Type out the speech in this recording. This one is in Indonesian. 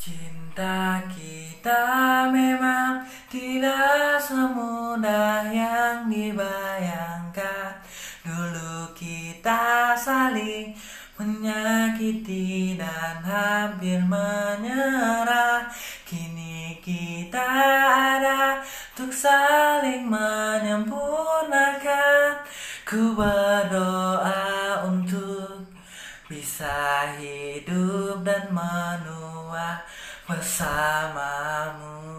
Cinta kita memang tidak semudah yang dibayangkan. Dulu kita saling menyakiti dan hampir menyerah. Kini kita ada untuk saling menyempurnakan. Ku berdoa untuk bisa hidup dan menua bersamamu